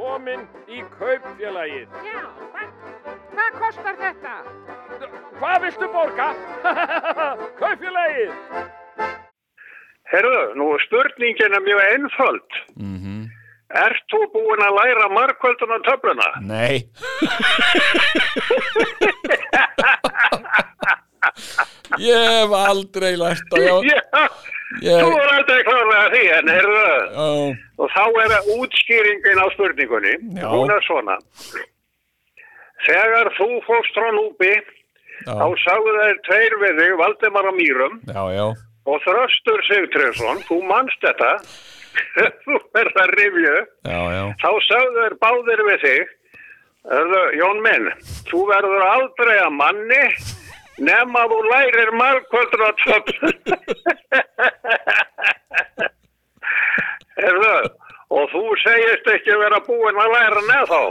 Velkomin í kaupfélagið. Já, hvað, hvað kostar þetta? Hvað viltu borga? kaupfélagið. Herðu, nú spurningin er mjög einföld. Mhm. Ert þú búinn að læra markvöldun á töfluna? Nei. ég hef aldrei lært að já, ég, þú er aldrei klárlega því, en herðu, já, og þá er það útskýringin á spurningunni. Já. Hún er svona. Þegar þú fórst frá Núbi, þá já, sagðu þeir tveir við þig, Valdemar á Mýrum, já, já, og Þröstur Sigtröðsson, þú manst þetta, þú verður að rifju, þá sagðu þeir báðir við þig, Jón minn, þú verður aldrei að manni nema þú lærir. Hörðu, og þú segist ekki vera búinn að læra neð þá.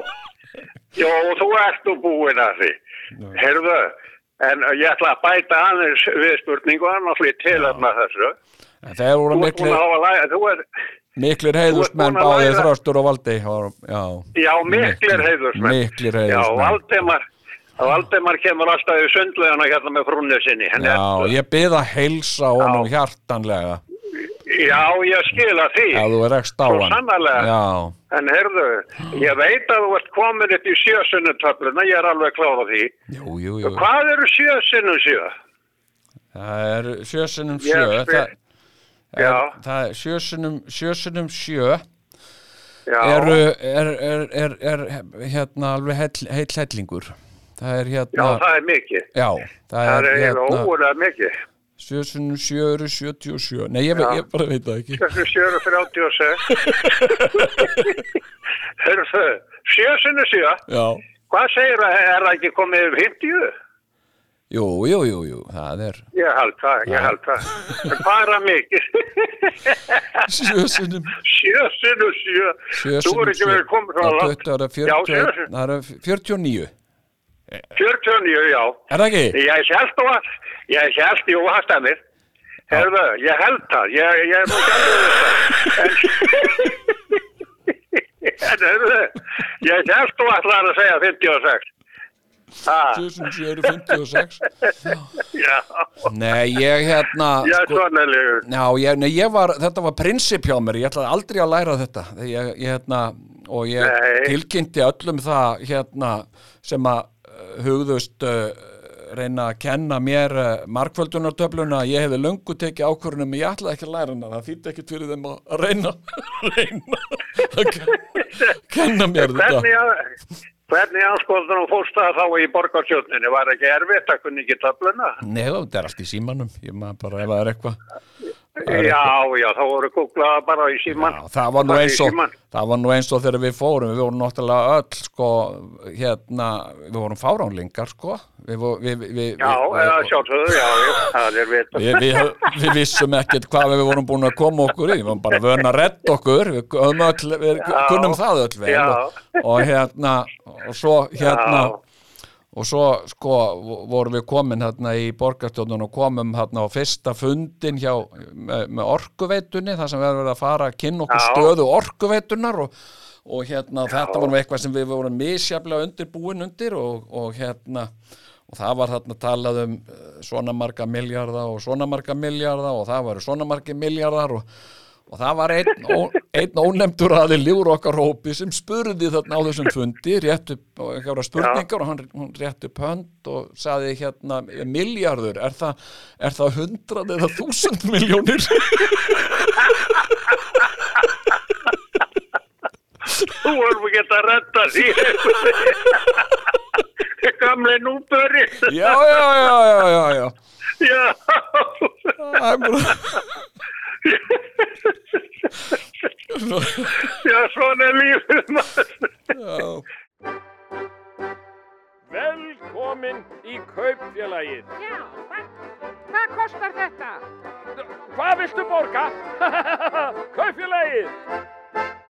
Þú ert þú búinn að því. Hörðu, en ég ætla að bæta aðeins við spurningu, annars við tilöfna þessu. En þeir voru búinn miklir, að báðið þröstur og valdi, já, já, já, miklir heiðursmenn. Miklir Já, heiðusmenn. Valdemar, Valdemar kemur alltaf í sundlegana hérna með frúnni sinni. Já, er- ég byrð að heilsa honum hjartanlega, já, ég skila því. ef þú er ekst á Svo sannarlega. Já, En heyrðu, ég veit að þú ert komin upp í sjösunnutöfluna, ég er alveg kláð á því. jú, jú, jú, Hvað eru sjösunnu sjö? það er sjösunum Ég sjö, það, Já. er, það er sjösunum, sjösunum sjö, Já, eru, er, er, er, hérna alveg heill, heill hellingur. Það er já, hérna, það er mikið. já, það Það er er hérna, ógulega mikið. sjösunum sjö eru 77, nei ég, Já. ég bara veit það ekki. Þessu sjö eru 36. Heyrðu, sjösunnu sjö? Já, Hvað segir það, er ekki komið yfir 50? jú, jú, jú, jú, það er Ég held það, ég held það. Það mikið? sjösunum sjö sinnu sjö. Sjö Þú er ekki verið komið frá langt. Já, 40 sjö. það eru 49 49, já. Er það ekki? Ég held þú að, ég held, jú, það stemmir. Herðu, ég held það, ég, ég er nú gæmur þetta. En, herðu, ég held ætlar að segja 56. Ha, 1007 eru 56 já, Nei, ég hérna já, sko. Já, ég, nei, ég var, þetta var prinsip hjá mér, ég ætlaði aldrei að læra þetta ég, ég hérna, og ég Nei. tilkynnti öllum það hérna sem að uh, hugðust uh, reyna að kenna mér uh, markvöldunartöfluna ég hefði löngu tekið ákvörunum ég ætlaði ekki að læra hana, það þýtti ekkit fyrir þeim að reyna, reyna að kenna, kenna mér þetta að- hvernig anskoðunum fórst það þá í borgarsjóninni? Var ekki erfitt að kunni ekki töfluna? Nei, þetta er allt í símanum, ég maður bara ef það er eitthvað Já, já, þá voru kúklaða bara í síman. Já, það var og það var nú eins og þegar við fórum við vorum náttúrulega öll sko hérna, við vorum fáránlingar sko við, við, við, Já, sjálfsögðu, já, já, það er veit. við, vissum ekkert hvað við vorum búin að koma okkur í við vorum bara vöna að redda okkur við, kunnum það öll vel og, og hérna og svo hérna Já. Og svo sko vorum við komin hérna í borgarstjóðun og komum hérna á fyrsta fundin hjá með, með orkuveitunni þar sem við erum verið að fara að kynna okkur Já. stöðu orkuveitunar og, og hérna þetta var eitthvað sem við vorum misjaflega undirbúin undir og, og hérna og það var þarna talað um eh, svona marga miljarda og svona marga miljarda og það varu svona margi miljardar og, og það var einn, einn ónefndur aðil lífur okkar hópi sem spurði þarna á þessum fundi rétt upp og spurningar og hann, hann rétt upp hönd og saði hérna miljardur, er það, er það hundrað eða þúsund miljónir Þú vorum ekki að redda því. Gamle núböri. já, já, já, já, já, já Já. Það er bara Já, svona er lífið maður. Velkomin í kaupfélagið. Já, hvað, hvað kostar þetta? Hvað viltu borga? kaupfélagið.